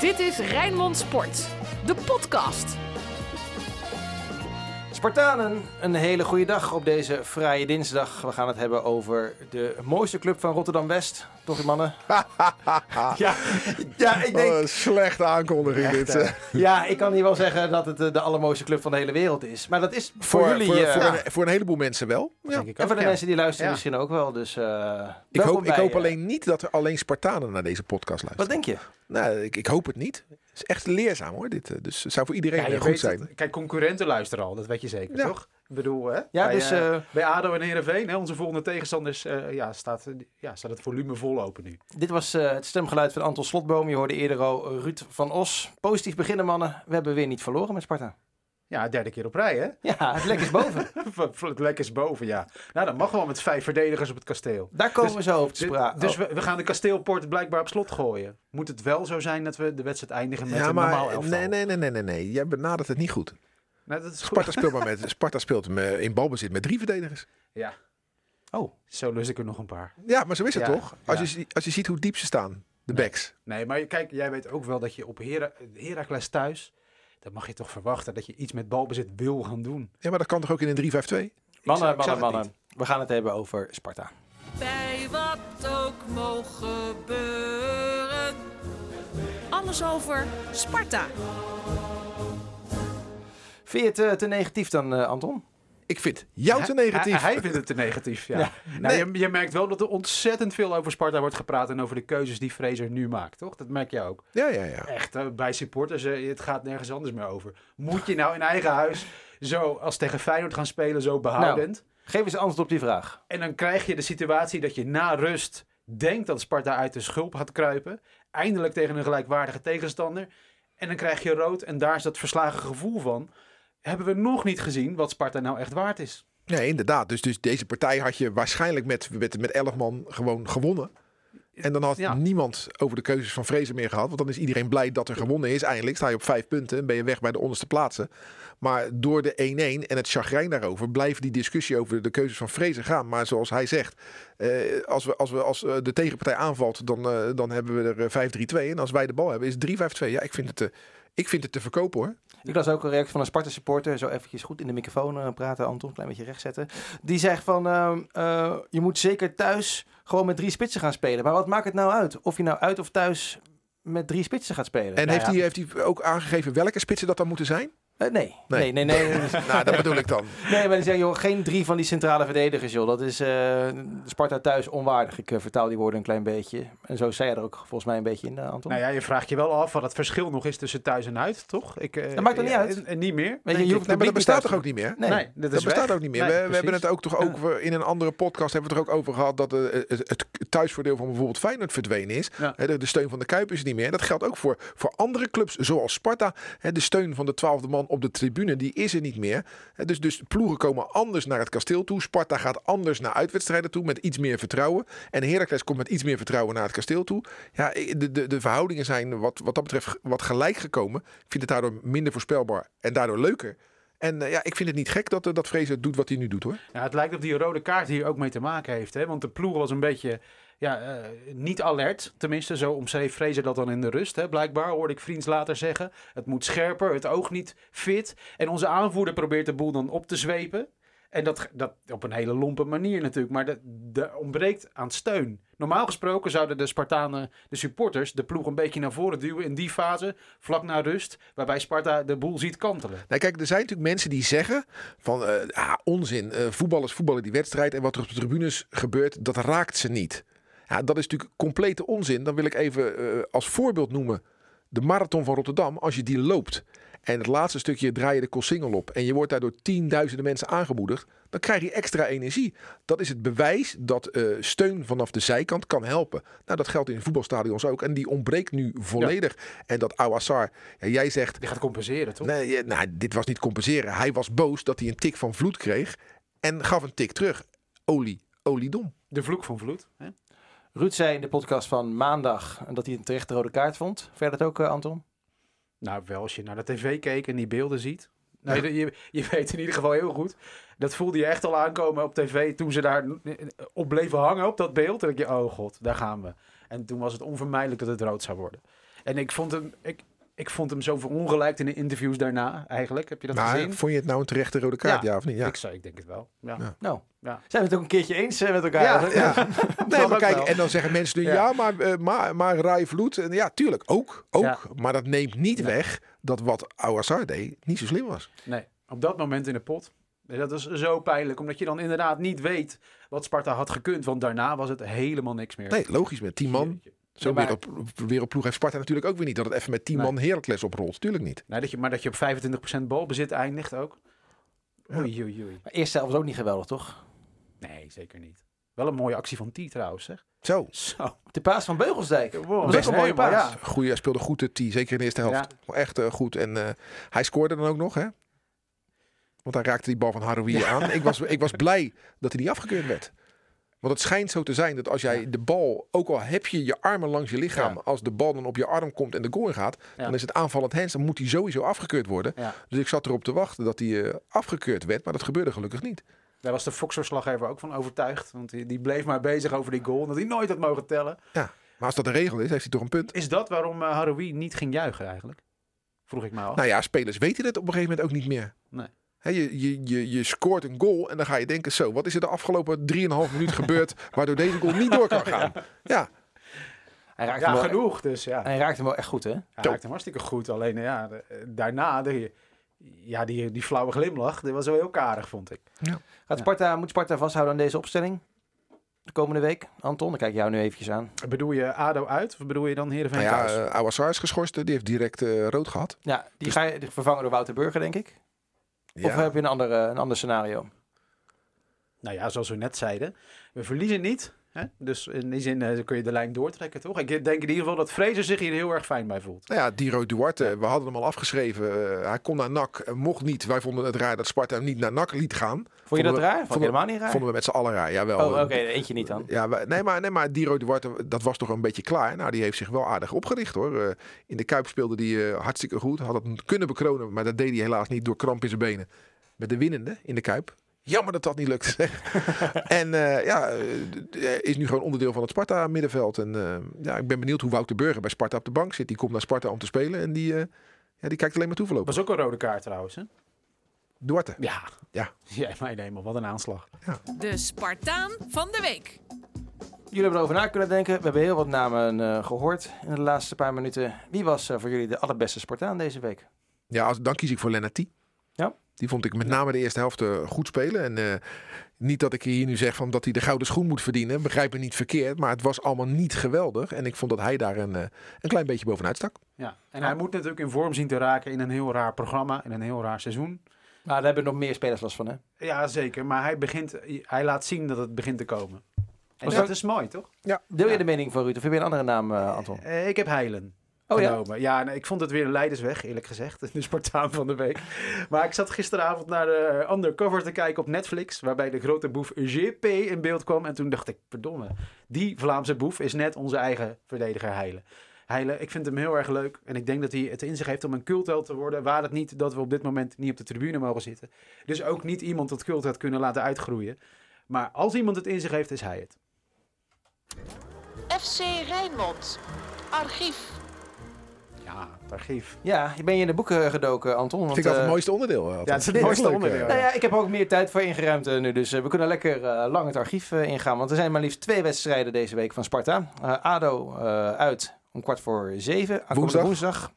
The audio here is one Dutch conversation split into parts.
Dit is Rijnmond Sport, de podcast. Spartanen, een hele goede dag op deze vrije dinsdag. We gaan het hebben over de mooiste club van Rotterdam-West. Toch, mannen? ja, ja, ik denk... Oh, een slechte aankondiging dit. ja, ik kan hier wel zeggen dat het eh, de allermooiste club van de hele wereld is. Maar dat is voor, voor, jullie... voor, eh, voor, een, voor een heleboel mensen wel. Ja. Denk ik en ook, voor de ja. mensen die luisteren Ja. misschien ook wel. Dus, eh, Ik welkom hoop, ik hoop alleen niet dat er alleen Spartanen naar deze podcast Wat luisteren. denk je? Nou, ik, ik hoop het niet. Het is echt leerzaam hoor, dit. Dus het zou voor iedereen Ja, goed zijn. kijk, concurrenten luisteren al, dat weet je zeker, Ja. toch? Ik bedoel, hè? Ja, bij, dus, eh, eh, bij ADO en Heerenveen, hè, onze volgende tegenstanders, eh, ja, staat, ja, staat het volume vol open nu. Dit was eh, het stemgeluid van Anton Slotboom. Je hoorde eerder al Ruud van Os. Positief beginnen, mannen. We hebben weer niet verloren met Sparta. Ja, derde keer op rij, hè? Ja, het lek is boven. het lek is boven, ja. Nou, dat mag wel met vijf verdedigers op het kasteel. Daar komen we zo over te Dus, sprake. dus we, we gaan de kasteelpoort blijkbaar op slot gooien. Moet het wel zo zijn dat we de wedstrijd eindigen met Ja, een normaal maar elftal? nee, nee, nee, nee, nee, nee. Jij benadert het niet goed. Nou, dat is. Sparta speelt, maar met, Sparta speelt me- in balbezit met drie verdedigers. Ja, Oh, zo lust ik er nog een paar. Ja, maar zo is het Ja, toch? Als, ja. je, als je ziet hoe diep ze staan, de backs. Nee, maar kijk, jij weet ook wel dat je op Hera Heracles thuis... dan mag je toch verwachten dat je iets met balbezit wil gaan doen. Ja, maar dat kan toch ook in een 3-5-2? Ik mannen, mannen, het mannen. We gaan het hebben over Sparta. Bij wat ook mogen gebeuren. Alles over Sparta. Vind je het eh, te negatief dan, eh, Anton? Ik vind jou te negatief. Hij, hij vindt het te negatief, ja. Ja. Nou, Nee. je, je merkt wel dat er ontzettend veel over Sparta wordt gepraat... en over de keuzes die Fraser nu maakt, toch? Dat merk je ook. Ja, ja, ja. Echt, eh, bij supporters, het gaat nergens anders meer over. Moet je nou in eigen huis zo als tegen Feyenoord gaan spelen, zo behoudend? Geef eens antwoord op die vraag. En dan krijg je de situatie dat je na rust denkt dat Sparta uit de schulp gaat kruipen. Eindelijk tegen een gelijkwaardige tegenstander. En dan krijg je rood en daar is dat verslagen gevoel van. Hebben we nog niet gezien wat Sparta nou echt waard is. Nee, inderdaad. Dus, dus deze partij had je waarschijnlijk met, met, met 11 man gewoon gewonnen. En dan had Ja. niemand over de keuzes van Vrezen meer gehad. Want dan is iedereen blij dat er gewonnen is. Eindelijk sta je op vijf punten en ben je weg bij de onderste plaatsen. Maar door de 1-1 en het chagrijn daarover blijft die discussie over de keuzes van Vrezen gaan. Maar zoals hij zegt, eh, als, we, als, we, als eh, de tegenpartij aanvalt, dan, eh, dan hebben we er eh, 5-3-2. En als wij de bal hebben, is het 3-5-2. Ja, ik vind het, te, ik vind het te verkopen hoor. Ik las ook een reactie van een Sparta supporter. Zo eventjes goed in de microfoon eh, praten, Anton. Een klein beetje recht zetten. Die zegt van, ehm, eh, je moet zeker thuis gewoon met drie spitsen gaan spelen. Maar wat maakt het nou uit? Of je nou uit of thuis met drie spitsen gaat spelen? En Nou heeft, ja, hij, heeft hij ook aangegeven welke spitsen dat dan moeten zijn? Eh, nee. Nee. Nee, nee, nee. nee. nou, dat bedoel ik dan. Nee, maar die zeggen, joh, geen drie van die centrale verdedigers, joh. Dat is eh, Sparta thuis onwaardig. Ik eh, vertaal die woorden een klein beetje. En zo zei je er ook volgens mij een beetje in, Anton. Nou ja, je vraagt je wel af wat het verschil nog is tussen thuis en uit, toch? Ik, eh, Dat maakt er niet uit. En, en niet meer. Weet je, je hoeft Nee, maar dat bestaat toch ook niet meer? Nee. Nee, dat, bestaat weg. ook niet meer. Nee, we, we hebben het ook toch ook in een andere podcast hebben we het er ook over gehad dat het, het thuisvoordeel van bijvoorbeeld Feyenoord verdwenen is. De, de steun van de Kuip is niet meer. Dat geldt ook voor, voor andere clubs zoals Sparta. Hè, De steun van de twaalfde man op de tribune die is er niet meer. Dus, dus ploegen komen anders naar het kasteel toe. Sparta gaat anders naar uitwedstrijden toe met iets meer vertrouwen. En Heracles komt met iets meer vertrouwen naar het kasteel toe. Ja, de, de, de verhoudingen zijn wat, wat dat betreft wat gelijk gekomen. Ik vind het daardoor minder voorspelbaar en daardoor leuker. En eh, ja, ik vind het niet gek dat, eh, dat Vrezen doet wat hij nu doet hoor. Ja, het lijkt of die rode kaart hier ook mee te maken heeft. Hè? Want de ploeg was een beetje ja, eh, niet alert. Tenminste, zo omschreef Fraser dat dan in de rust. Hè? Blijkbaar hoorde ik vriends later zeggen. Het moet scherper, het oog niet fit. En onze aanvoerder probeert de boel dan op te zwepen. En dat, dat op een hele lompe manier natuurlijk. Maar dat ontbreekt aan steun. Normaal gesproken zouden de Spartanen, de supporters, de ploeg een beetje naar voren duwen in die fase. Vlak na rust. Waarbij Sparta de boel ziet kantelen. Nou, kijk, er zijn natuurlijk mensen die zeggen van eh, ah, onzin, eh voetballers voetballen die wedstrijd en wat er op de tribunes gebeurt, dat raakt ze niet. Ja, dat is natuurlijk complete onzin. Dan wil ik even eh, als voorbeeld noemen de marathon van Rotterdam. Als je die loopt en het laatste stukje draai je de Kossingel op en je wordt daardoor tienduizenden mensen aangemoedigd, dan krijg je extra energie. Dat is het bewijs dat eh, steun vanaf de zijkant kan helpen. Nou, dat geldt in voetbalstadions ook en die ontbreekt nu volledig. En dat Awassar, ja, jij zegt Die gaat compenseren, toch? Nee, ja, nou, dit was niet compenseren. Hij was boos dat hij een tik van vloed kreeg. En gaf een tik terug. Olie, oliedom. De vloek van vloed. Hè? Ruud zei in de podcast van maandag dat hij een terechte rode kaart vond. Verder dat ook, eh, Anton? Nou, wel als je naar de tv keek en die beelden ziet. Nee, je, je weet in ieder geval heel goed. Dat voelde je echt al aankomen op tv toen ze daar op bleven hangen op dat beeld. En denk je, oh god, daar gaan we. En toen was het onvermijdelijk dat het rood zou worden. En ik vond hem, ik, ik vond hem zo verongelijkt in de interviews daarna, eigenlijk. Heb je dat Maar gezien? vond je het nou een terechte rode kaart, Ja. ja, of niet? Ja. Ik, zou, ik denk het wel. Ja. Ja. Nou, Ja. zijn we het ook een keertje eens eh, met elkaar? Ja. Nee, maar kijk, wel. en dan zeggen mensen nu, ja, Ja. maar, eh, maar, maar Rai Vloed, en ja, tuurlijk, ook, ook. Ja. Maar dat neemt niet weg dat wat Ouassar deed niet zo slim was. Nee, op dat moment in de pot. Dat is zo pijnlijk, omdat je dan inderdaad niet weet wat Sparta had gekund. Want daarna was het helemaal niks meer. Nee, logisch, met 10 man. Zo Ja, maar- wereld, wereldploeg heeft Sparta natuurlijk ook weer niet. Dat het even met 10 Nee. man Heracles oprolt. Tuurlijk niet. Nee, dat je, maar dat je op 25% balbezit eindigt ook. Oei, oei, oei. Maar eerste helft was ook niet geweldig, toch? Nee, zeker niet. Wel een mooie actie van T trouwens, zeg. Zo, Zo. De paas van Beugelsdijk. Wow, dat was ook een mooie paas. ja. goeie, hij speelde goed de T, zeker in de eerste helft. Echt eh, goed. En eh, hij scoorde dan ook nog, hè? Want hij raakte die bal van Haroui aan. Ik was, ik was blij dat hij niet afgekeurd werd. Want het schijnt zo te zijn dat als jij de bal, ook al heb je je armen langs je lichaam, Ja. als de bal dan op je arm komt en de goal gaat, Ja. dan is het aanvallend hands, dan moet hij sowieso afgekeurd worden. Ja. Dus ik zat erop te wachten dat hij eh, afgekeurd werd, maar dat gebeurde gelukkig niet. Daar was de Fox-verslaggever ook van overtuigd. Want die, die bleef maar bezig over die goal. Dat hij nooit had mogen tellen. Maar als dat de regel is, heeft hij toch een punt. Is dat waarom uh, Haroui niet ging juichen eigenlijk? Vroeg ik me af. Nou ja, spelers weten het op een gegeven moment ook niet meer. Nee. Je, je, je, je scoort een goal en dan ga je denken, zo, wat is er de afgelopen 3,5 minuut gebeurd waardoor deze goal niet door kan gaan? Ja, Hij raakte, ja, hem wel, genoeg. Dus ja. hij raakte hem wel echt goed, hè? Hij raakte hem hartstikke goed. Alleen eh, ja, de- eh, daarna, de, ja, die, die flauwe glimlach, die was wel heel karig, vond ik. Gaat Sparta, moet Sparta vasthouden aan deze opstelling? De komende week? Anton, dan kijk ik jou nu eventjes aan. Bedoel je ADO uit of bedoel je dan Heerenveen nou ja, thuis? uh, Awassar is geschorst, die heeft direct eh, rood gehad. Ja, die Dus- ga je vervangen door Wouter Burger, denk ik. Of heb je een een ander scenario? Nou ja, zoals we net zeiden, we verliezen niet. Hè? Dus in die zin eh, kun je de lijn doortrekken, toch? Ik denk in ieder geval dat Fraser zich hier heel erg fijn bij voelt. Nou ja, Diro Duarte, we hadden hem al afgeschreven. eh, hij kon naar NAC, eh, mocht niet. Wij vonden het raar dat Sparta hem niet naar NAC liet gaan. Vond je Vonden dat we- raar? Vond vonden- helemaal niet raar? Vonden we met z'n allen raar, jawel. Oh, oké, eentje niet dan. Ja, nee, maar, nee, maar Diro Duarte, dat was toch een beetje klaar. Nou, die heeft zich wel aardig opgericht hoor. In de Kuip speelde hij hartstikke goed. Had het kunnen bekronen, maar dat deed hij helaas niet door kramp in zijn benen. Met de winnende in de Kuip. Jammer dat dat niet lukt. zeg. en eh, ja, eh, eh, is nu gewoon onderdeel van het Sparta middenveld. En eh, ja, ik ben benieuwd hoe Wouter Burger bij Sparta op de bank zit. Die komt naar Sparta om te spelen en die, eh, ja, die kijkt alleen maar toe voorlopig. Was ook een rode kaart trouwens, hè? Duarte. Ja. Ja. Jij mij nemen, wat een aanslag. De Spartaan van de week. Jullie hebben erover na kunnen denken. We hebben heel wat namen eh, gehoord in de laatste paar minuten. Wie was eh, voor jullie de allerbeste Spartaan deze week? Ja, als, dan kies ik voor Lennartie. Ja. Die vond ik met name de eerste helft eh, goed spelen. En eh, niet dat ik hier nu zeg van dat hij de gouden schoen moet verdienen. Begrijp me niet verkeerd. Maar het was allemaal niet geweldig. En ik vond dat hij daar een, eh, een klein beetje bovenuit stak. Ja. En hij moet natuurlijk in vorm zien te raken in een heel raar programma, in een heel raar seizoen. Maar daar hebben nog meer spelers last van, hè? Ja, zeker. Maar hij, begint, hij laat zien dat het begint te komen. En dat dat- is mooi, toch? Deel je Ja. de mening van Ruud? Of heb je een andere naam, eh, Anton? Eh, ik heb Heilen. Oh ja? Ja, ik vond het weer een leidersweg, eerlijk gezegd. De Spartaan van de week. Maar ik zat gisteravond naar de Undercover te kijken op Netflix. Waarbij de grote boef GP in beeld kwam. En toen dacht ik, verdomme. Die Vlaamse boef is net onze eigen verdediger Heilen. Heilen, ik vind hem heel erg leuk. En ik denk dat hij het in zich heeft om een cultheld te worden. Waar het niet dat we op dit moment niet op de tribune mogen zitten. Dus ook niet iemand tot cultheld kunnen laten uitgroeien. Maar als iemand het in zich heeft, is hij het. FC Rijnmond. Archief. Ja, het archief. Ja, je ben je in de boeken gedoken, Anton. Want, Vind ik dat het eh, mooiste onderdeel. altijd. Ja, het is het mooiste leuk, onderdeel. eh. Nou ja, ik heb ook meer tijd voor ingeruimd eh, nu. Dus eh, we kunnen lekker eh, lang het archief eh, ingaan. Want er zijn maar liefst twee wedstrijden deze week van Sparta. Eh, ADO eh, uit om kwart voor zeven. Woensdag. woensdag.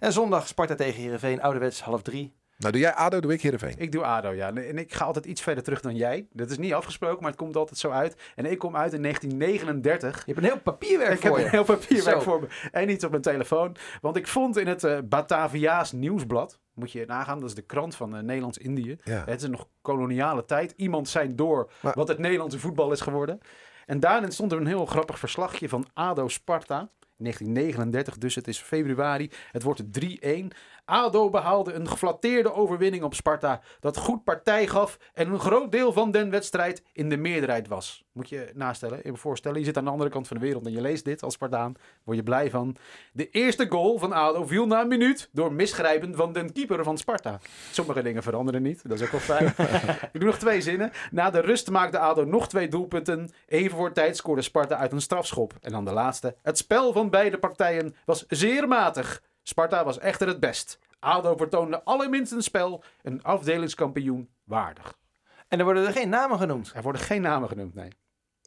En zondag Sparta tegen Heerenveen. Ouderwets half drie. Nou, doe jij ADO, doe ik Heerenveen. Ik doe ADO, ja. En ik ga altijd iets verder terug dan jij. Dat is niet afgesproken, maar het komt altijd zo uit. En ik kom uit in 1939. Je hebt een heel papierwerk Ik heb voor een je. heel papierwerk Zo. voor me. En iets op mijn telefoon. Want ik vond in het eh, Batavia's nieuwsblad... Moet je nagaan, dat is de krant van eh, Nederlands-Indië. Ja. Het is nog koloniale tijd. Iemand zijn door Maar- wat het Nederlandse voetbal is geworden. En daarin stond er een heel grappig verslagje van ADO Sparta. 1939, dus het is februari. Het wordt 3-1. ADO behaalde een geflatteerde overwinning op Sparta dat goed partij gaf en een groot deel van den wedstrijd in de meerderheid was. Moet je nastellen, je voorstellen, je zit aan de andere kant van de wereld en je leest dit als Spartaan, word je blij van. De eerste goal van ADO viel na een minuut door misgrijpen van den keeper van Sparta. Sommige dingen veranderen niet, dat is ook wel fijn. Ik doe nog twee zinnen. Na de rust maakte ADO nog twee doelpunten. Even voor tijd scoorde Sparta uit een strafschop. En dan de laatste. Het spel van beide partijen was zeer matig. Sparta was echter het best. ADO vertoonde allerminst een spel. Een afdelingskampioen waardig. En er worden er geen namen genoemd. Er worden geen namen genoemd, nee.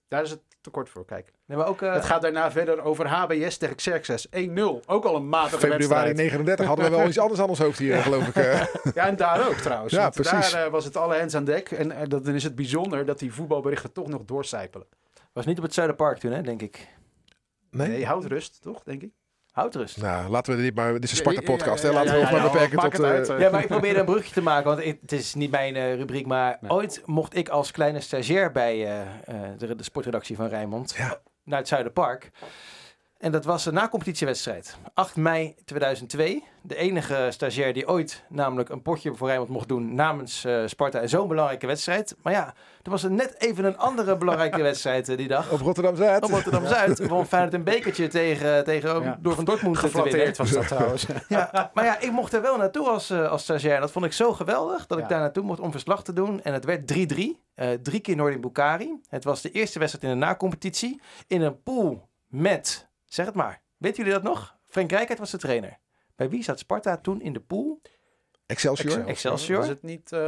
Daar is het tekort voor, kijk. Nee, maar ook, eh, Het gaat daarna verder over HBS tegen Xerxes. 1-0. Ook al een matige Februari wedstrijd. 39 hadden we wel iets anders aan ons hoofd hier, geloof ik. eh. Ja, en daar ook trouwens. Ja, precies. Daar eh, was het alle hens aan dek. En dat, dan is het bijzonder dat die voetbalberichten toch nog doorcijpelen. was niet op het Zuiderpark toen, hè, denk ik. Nee? Nee, houd rust, toch, denk ik? Houd rust. Nou, laten we dit maar... Dit is een Ja, ja, Sparta-podcast, ja, hè? ja, Laten we ja, ons maar ja, beperken tot... eh, eh. Ja, maar ik probeerde een brugje te maken, want het is niet mijn eh, rubriek. Maar Nee. ooit mocht ik als kleine stagiair bij eh, eh, de, de sportredactie van Rijnmond Ja. naar het Zuiderpark. En dat was een na-competitiewedstrijd. 8 mei 2002. De enige stagiair die ooit namelijk een potje voor Rijnmond mocht doen namens eh, Sparta. En zo'n belangrijke wedstrijd. Maar ja, er was er net even een andere belangrijke wedstrijd eh, die dag. Op Rotterdam-Zuid. Op Rotterdam-Zuid. Won Feyenoord een bekertje tegen, tegen Ja. door Van Dortmund te winnen. Was dat trouwens. Ja, maar ja, ik mocht er wel naartoe als, eh, als stagiair. Dat vond ik zo geweldig dat ik daar naartoe mocht om verslag te doen. En het werd 3-3. Eh, drie keer Noordin Bukari. Het was de eerste wedstrijd in de na-competitie. In een pool met, zeg het maar, weten jullie dat nog? Frank Rijkaard was de trainer. Bij wie zat Sparta toen in de pool? Excelsior. Excelsior. Was het niet eh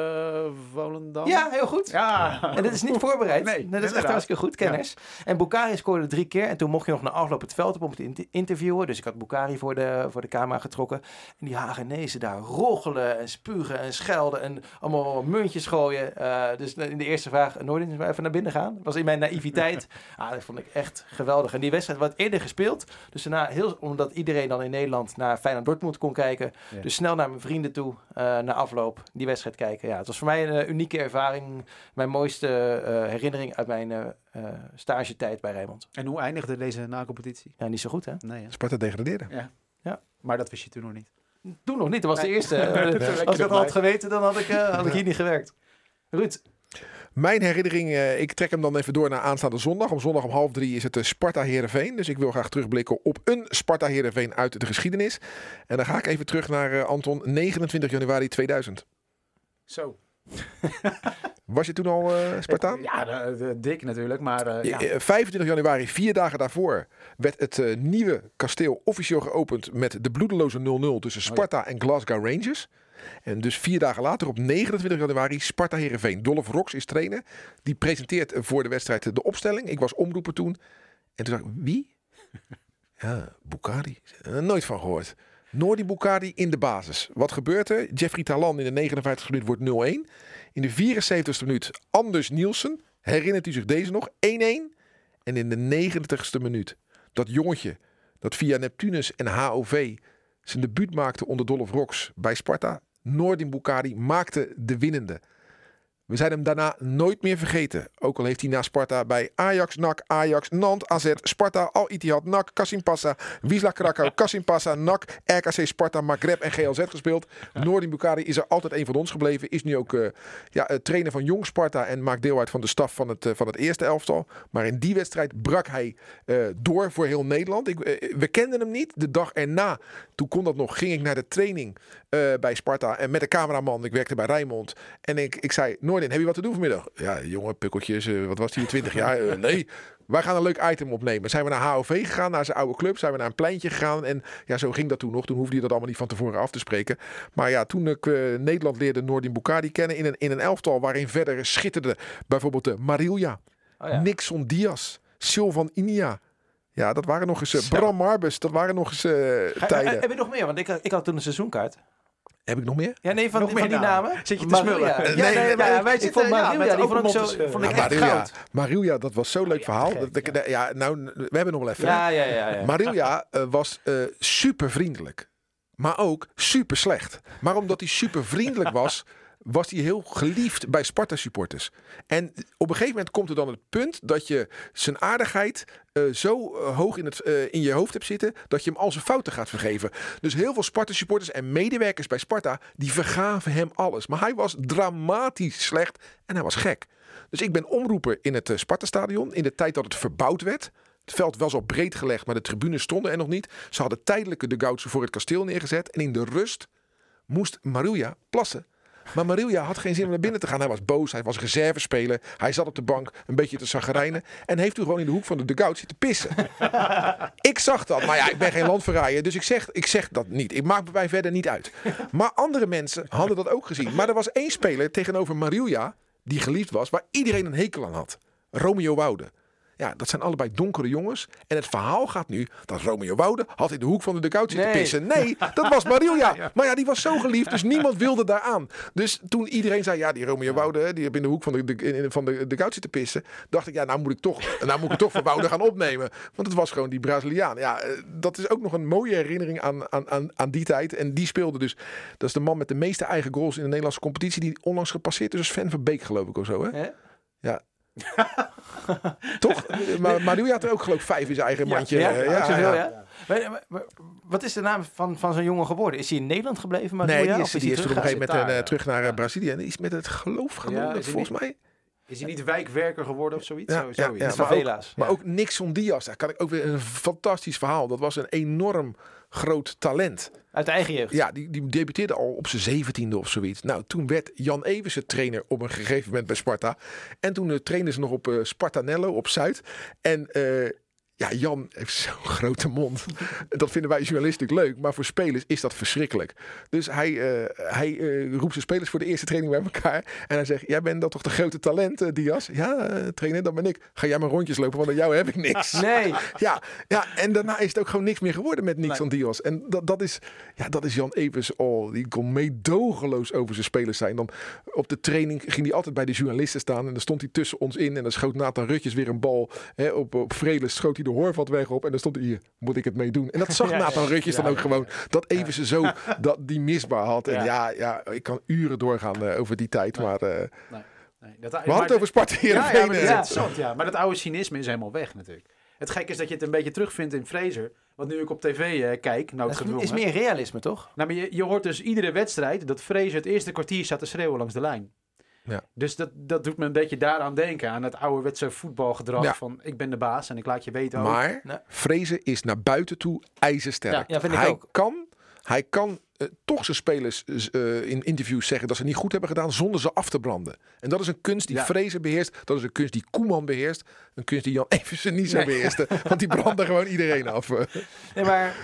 Volendam? Ja, heel goed. Ja. En dit is niet voorbereid. Nee, Nee, dat is echt hartstikke goed, kenners. En Bukari scoorde drie keer. En toen mocht je nog na afloop het veld op om te inter- interviewen. Dus ik had Bukari voor de, voor de camera getrokken. En die Hagenezen daar roggelen en spugen en schelden. En allemaal muntjes gooien. Eh, dus in de eerste vraag, nooit eens maar even naar binnen gaan. Dat was in mijn naïviteit. ah, dat vond ik echt geweldig. En die wedstrijd werd eerder gespeeld. Dus daarna, heel, omdat iedereen dan in Nederland naar Feyenoord Dortmund kon kijken. Ja. Dus snel naar mijn vrienden toe, na afloop, die wedstrijd kijken. Ja, het was voor mij een eh, unieke ervaring. Mijn mooiste eh, herinnering uit mijn eh eh, stagetijd bij Rijnmond. En hoe eindigde deze na-competitie? Ja, niet zo goed hè? Nee, hè? Sparta degradeerde. Maar dat wist je toen nog niet. Toen nog niet, dat was de eerste. Eh, Als ik dat had geweten, dan had ik, eh, had ik hier niet gewerkt. Ruud, Mijn herinnering, eh, ik trek hem dan even door naar aanstaande zondag. Om zondag om half drie is het eh, Sparta Heerenveen. Dus ik wil graag terugblikken op een Sparta Heerenveen uit de geschiedenis. En dan ga ik even terug naar eh, Anton, 29 januari 2000. Zo. Was je toen al eh Spartaan? Ja, dik natuurlijk, maar eh, ja. Eh, 25 januari, vier dagen daarvoor, werd het eh, nieuwe kasteel officieel geopend met de bloedeloze 0-0 tussen Sparta en Glasgow Rangers. En dus vier dagen later, op 29 januari, Sparta Heerenveen. Dolph Rox is trainer. Die presenteert eh, voor de wedstrijd de opstelling. Ik was omroeper toen. En toen dacht ik, wie? Ja, Bukari. Eh, nooit van gehoord. Noordi Bukari in de basis. Wat gebeurt er? Jeffrey Talan in de 59e minuut wordt 0-1. In de 74e minuut Anders Nielsen. Herinnert u zich deze nog? 1-1. En in de 90ste minuut dat jongetje dat via Neptunus en HOV zijn debuut maakte onder Dolph Rox bij Sparta. Noordin Bukari maakte de winnende. We zijn hem daarna nooit meer vergeten. Ook al heeft hij na Sparta bij Ajax, NAC, Ajax, Nant, AZ, Sparta, Al Ittihad, NAC, Kasimpasa, Wisla Krakau, Kasimpasa, NAC, RKC, Sparta, Maghreb en GLZ gespeeld. Noordin Bukari is er altijd een van ons gebleven. Is nu ook eh, ja, eh, trainer van Jong Sparta en maakt deel uit van de staf van het, eh, van het eerste elftal. Maar in die wedstrijd brak hij door voor heel Nederland. Ik, we kenden hem niet. De dag erna, toen kon dat nog, ging ik naar de training bij Sparta. En met de cameraman, ik werkte bij Rijnmond. En ik, ik zei, Noordin, heb je wat te doen vanmiddag? Ja, jongen, pukkeltjes, eh, wat was die, 20 jaar? Eh, nee, wij gaan een leuk item opnemen. Zijn we naar HOV gegaan, naar zijn oude club. Zijn we naar een pleintje gegaan. En ja, zo ging dat toen nog. Toen hoefde je dat allemaal niet van tevoren af te spreken. Maar ja, toen ik eh, Nederland leerde Noordin Bukari kennen in een, in een elftal waarin verder schitterde bijvoorbeeld de Marilja, Oh ja. Nixon Diaz, Sylvan Inia. Ja, dat waren nog eens. Bram Marbus. Dat waren nog eens tijden. heb je nog meer? Want ik, ik had toen een seizoenkaart. Heb ik nog meer? Ja, nee, van, Nog van meer die namen? namen. Zit je te smullen? Ja, Nee, nee, nee, maar ja, wij zit, zitten ja, Maria, met die vond ik zo, vond ik Ja, echt Marilja, goud. Marilja, dat was zo'n leuk verhaal. gek, Dat ik- ja, nou, we hebben nog wel even. Ja, ja, ja. ja. Marilja eh, was eh, super vriendelijk. Maar ook super slecht. Maar omdat hij super vriendelijk was, was hij heel geliefd bij Sparta supporters. En op een gegeven moment komt er dan het punt dat je zijn aardigheid eh, zo eh, hoog in, het, eh, in je hoofd hebt zitten dat je hem al zijn fouten gaat vergeven. Dus heel veel Sparta supporters en medewerkers bij Sparta die vergaven hem alles. Maar hij was dramatisch slecht en hij was gek. Dus ik ben omroeper in het eh, Sparta-stadion in de tijd dat het verbouwd werd. Het veld was al breed gelegd, maar de tribunes stonden er nog niet. Ze hadden tijdelijke dugouts voor het kasteel neergezet. En in de rust moest Maruja plassen. Maar Maruja had geen zin om naar binnen te gaan. Hij was boos, hij was reservespeler. Hij zat op de bank een beetje te zagrijnen. En heeft toen gewoon in de hoek van de dugout zitten pissen. ik zag dat, maar ja, ik ben geen landverraaier. Dus ik zeg, ik zeg dat niet. Ik maak mij verder niet uit. Maar andere mensen hadden dat ook gezien. Maar er was één speler tegenover Maruja, die geliefd was, waar iedereen een hekel aan had. Romeo Woude. Ja, dat zijn allebei donkere jongens. En het verhaal gaat nu dat Romeo Woude had in de hoek van de dugout zitten Nee. pissen. Nee, dat was Marilja. Maar ja, die was zo geliefd, dus niemand wilde daar aan. Dus toen iedereen zei, ja, die Romeo Woude, die heeft in de hoek van de, de, van de dugout zitten pissen. Dacht ik, ja, nou moet ik toch, nou moet ik toch voor Woude gaan opnemen. Want het was gewoon die Braziliaan. Ja, eh, dat is ook nog een mooie herinnering aan, aan, aan, aan die tijd. En die speelde dus, dat is de man met de meeste eigen goals in de Nederlandse competitie. Die onlangs gepasseerd is als Sven van Beek, geloof ik of zo. Hè? Hè? Ja. Toch? Maar Mario had er ook geloof ik vijf in zijn eigen mandje. Ja, ook zoveel, ja. Maar Wat is de naam van, van zo'n jongen geworden? Is hij in Nederland gebleven? Maar Nee, die of is, die is toen op een gegeven moment eh, ja. terug naar eh, Brazilië. En die is met het geloof gaan Ja, volgens mij. Is hij niet wijkwerker geworden of zoiets? Ja, Zo- ja, zoiets. ja, maar. Maar Ja. ook Nixon Diaz, daar kan ik ook weer een fantastisch verhaal. Dat was een enorm groot talent. Uit de eigen jeugd. Ja, die, die debuteerde al op zijn zeventiende of zoiets. Nou, toen werd Jan Eversen trainer op een gegeven moment bij Sparta. En toen uh, trainen ze nog op eh Spartanello op Zuid. En eh, ja, Jan heeft zo'n grote mond. dat vinden wij journalisten leuk. Maar voor spelers is dat verschrikkelijk. Dus hij, eh, hij eh, roept zijn spelers voor de eerste training bij elkaar. En hij zegt, jij bent dat toch de grote talent, eh, Diaz? Ja, trainer, dat ben ik. Ga jij maar rondjes lopen, want aan jou heb ik niks. Nee. Ja, ja, en daarna is het ook gewoon niks meer geworden met Nixon Diaz. En dat, dat, is, ja, dat is Jan Evers. Oh, die kon meedogenloos over zijn spelers zijn. Dan op de training ging hij altijd bij de journalisten staan. En dan stond hij tussen ons in. En dan schoot Nathan Rutjes weer een bal. Hè, op, op Vreles schoot hij de Horvat weg op. En dan stond hij hier, moet ik het mee doen? En dat zag Ja, Nathan ja, Rutjes dan ook gewoon. Dat Evers zo dat die misbaar had. En Ja. ja, ja, ik kan uren doorgaan eh, over die tijd. Maar eh, Nee, dat, we hadden het over Sparta Ja, Heerenveen. ja, maar dat is eh. Ja. Maar dat oude cynisme is helemaal weg natuurlijk. Het gekke is dat je het een beetje terugvindt in Fraser. Want nu ik op tv eh, kijk, nou het Het gedwongen. is meer realisme, toch? Nou, maar je, je hoort dus iedere wedstrijd dat Fraser het eerste kwartier staat te schreeuwen langs de lijn. Ja. Dus dat, dat doet me een beetje daaraan denken. Aan het ouderwetse voetbalgedrag Ja. van ik ben de baas en ik laat je weten. ook. Maar Nee. Vrezen is naar buiten toe ijzersterk. Ja, ja, vind ik hij ook. kan, hij kan eh, toch zijn spelers eh, in interviews zeggen dat ze niet goed hebben gedaan zonder ze af te branden. En dat is een kunst die Ja. Vrezen beheerst. Dat is een kunst die Koeman beheerst. Een kunst die Jan Eversen niet zo Nee. beheerste. Want die brandde gewoon iedereen af. Nee, maar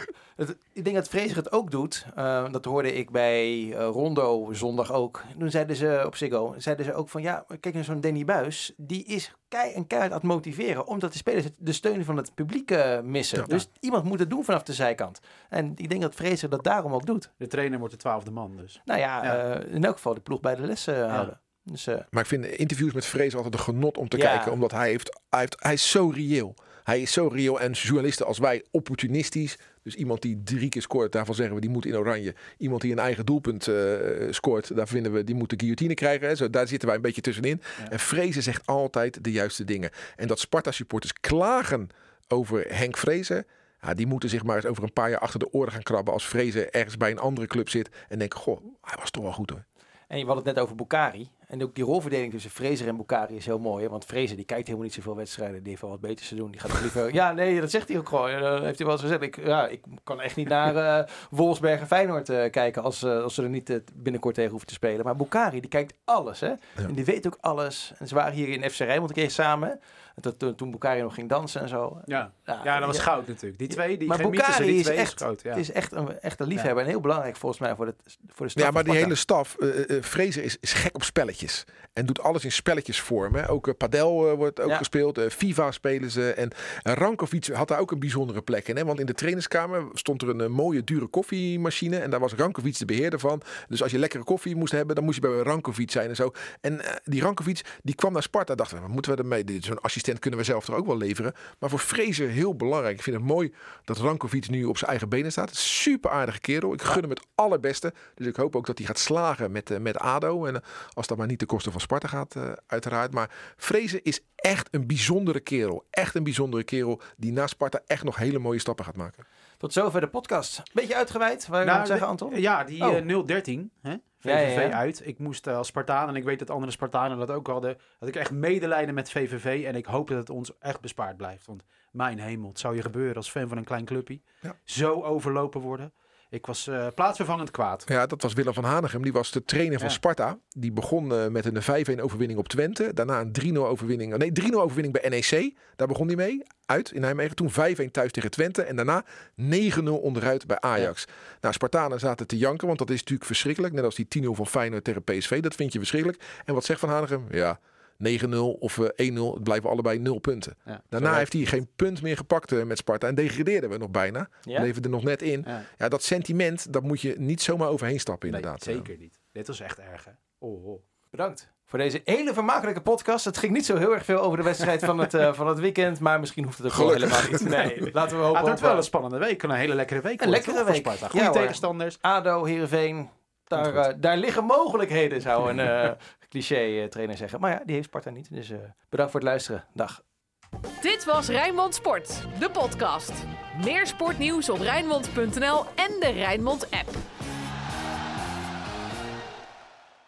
het, ik denk dat Vrezer het ook doet. Eh, dat hoorde ik bij eh, Rondo zondag ook. Toen zeiden ze op Ziggo, zeiden ze ook van ja, kijk naar zo'n Danny Buis. Die is kei en keihard aan het motiveren. Omdat de spelers de steun van het publiek eh, missen. Ja. Dus iemand moet het doen vanaf de zijkant. En ik denk dat Vrezer dat daarom ook doet. De trainer wordt de twaalfde man dus. Nou ja, Ja. eh, in elk geval de ploeg bij de les eh, houden. Dus, eh, Maar ik vind interviews met Vrezen altijd een genot om te Ja. kijken. Omdat hij, heeft, hij, heeft, hij is zo reëel. Hij is zo reëel. En journalisten als wij opportunistisch. Dus iemand die drie keer scoort, daarvan zeggen we die moet in oranje. Iemand die een eigen doelpunt eh, scoort, daar vinden we die moet de guillotine krijgen. Hè. Zo, daar zitten wij een beetje tussenin. Ja. En Vrezen zegt altijd de juiste dingen. En dat Sparta supporters klagen over Henk Vrezen. Ja, die moeten zich maar eens over een paar jaar achter de oren gaan krabben als Vrezen ergens bij een andere club zit. En denken, goh, hij was toch wel goed hoor. En je had het net over Bukari. En ook die rolverdeling tussen Fraser en Bukari is heel mooi. Hè? Want Fraser die kijkt helemaal niet zoveel wedstrijden. Die heeft wel wat beters te doen. Die gaat liever... Ja, nee, dat zegt hij ook gewoon. Eh, heeft hij wel eens gezegd. Ik, ja, ik kan echt niet naar eh Wolfsberg en Feyenoord eh, kijken als, eh, als ze er niet binnenkort tegen hoeven te spelen. Maar Bukari, die kijkt alles. Hè? En die weet ook alles. En ze waren hier in FC Rijnmond een keer samen. En toen- Bukari nog ging dansen en zo. Ja, Ja, ja dat was goud natuurlijk. Die twee, die Maar Bukari die is twee is echt, goud. Ja. het is echt een, echt een liefhebber. En heel belangrijk volgens mij voor de, voor de staf Ja, maar die hele staf, eh eh, Fraser is, is gek op spelletjes. En doet alles in spelletjesvorm. Hè. Ook padel wordt ook Ja. gespeeld. FIFA spelen ze. En Rankovic had daar ook een bijzondere plek in. Hè. Want in de trainingskamer stond er een mooie dure koffiemachine. En daar was Rankovic de beheerder van. Dus als je lekkere koffie moest hebben, dan moest je bij Rankovic zijn en zo. En die Rankovic, die kwam naar Sparta. Dachten we, wat moeten we ermee? Zo'n assistent kunnen we zelf er ook wel leveren. Maar voor Fraser heel belangrijk. Ik vind het mooi dat Rankovic nu op zijn eigen benen staat. Super aardige kerel. Ik gun hem het allerbeste. Dus ik hoop ook dat hij gaat slagen met, eh, met ADO. En eh, als dat maar niet ten koste van Sparta gaat, eh, uiteraard. Maar Fraser is echt een bijzondere kerel. Echt een bijzondere kerel die na Sparta echt nog hele mooie stappen gaat maken. Tot zover de podcast. Beetje uitgeweid, waar je Nou, zeggen, Anton? Ja, die Oh. eh, 013, hè? VVV Ja, ja, ja. uit. Ik moest eh, als Spartaan, en ik weet dat andere Spartanen dat ook hadden, had ik echt medelijden met VVV. En ik hoop dat het ons echt bespaard blijft. Want mijn hemel, het zou je gebeuren als fan van een klein clubje. Ja. Zo overlopen worden. Ik was eh, plaatsvervangend kwaad. Ja, dat was Willem van Hanegem. Die was de trainer van. Sparta. Die begon eh, met een 5-1 overwinning op Twente. Daarna een 3-0 overwinning. Nee, 3-0 overwinning bij NEC. Daar begon hij mee. Uit in Nijmegen. Toen 5-1 thuis tegen Twente. En daarna 9-0 onderuit bij Ajax. Nou, Spartanen zaten te janken. Want dat is natuurlijk verschrikkelijk. Net als die 10-0 van Feyenoord tegen PSV. Dat vind je verschrikkelijk. En wat zegt Van Hanegem? Ja, 9-0 of eh, 1-0. Het blijven allebei 0 punten. Ja, Daarna heeft hij geen punt meer gepakt eh, met Sparta. En degradeerden we nog bijna. Ja? Bleven er nog net in. Ja. Ja, dat sentiment, dat moet je niet zomaar overheen stappen Nee, inderdaad. zeker niet. Dit was echt erg, hè? Oh, oh. Bedankt voor deze hele vermakelijke podcast. Het ging niet zo heel erg veel over de wedstrijd van het, eh, van het weekend, maar misschien hoeft het ook wel helemaal niet. Nee, laten we hopen het wordt op wel eh, een spannende week. Een hele lekkere week. Een het lekkere week. Sparta. Goede tegenstanders. ADO, Heerenveen. Daar, eh, daar liggen mogelijkheden, zou een eh, cliché-trainer zeggen. Maar ja, die heeft Sparta niet. Dus eh, bedankt voor het luisteren. Dag. Dit was Rijnmond Sport, de podcast. Meer sportnieuws op Rijnmond.nl en de Rijnmond app.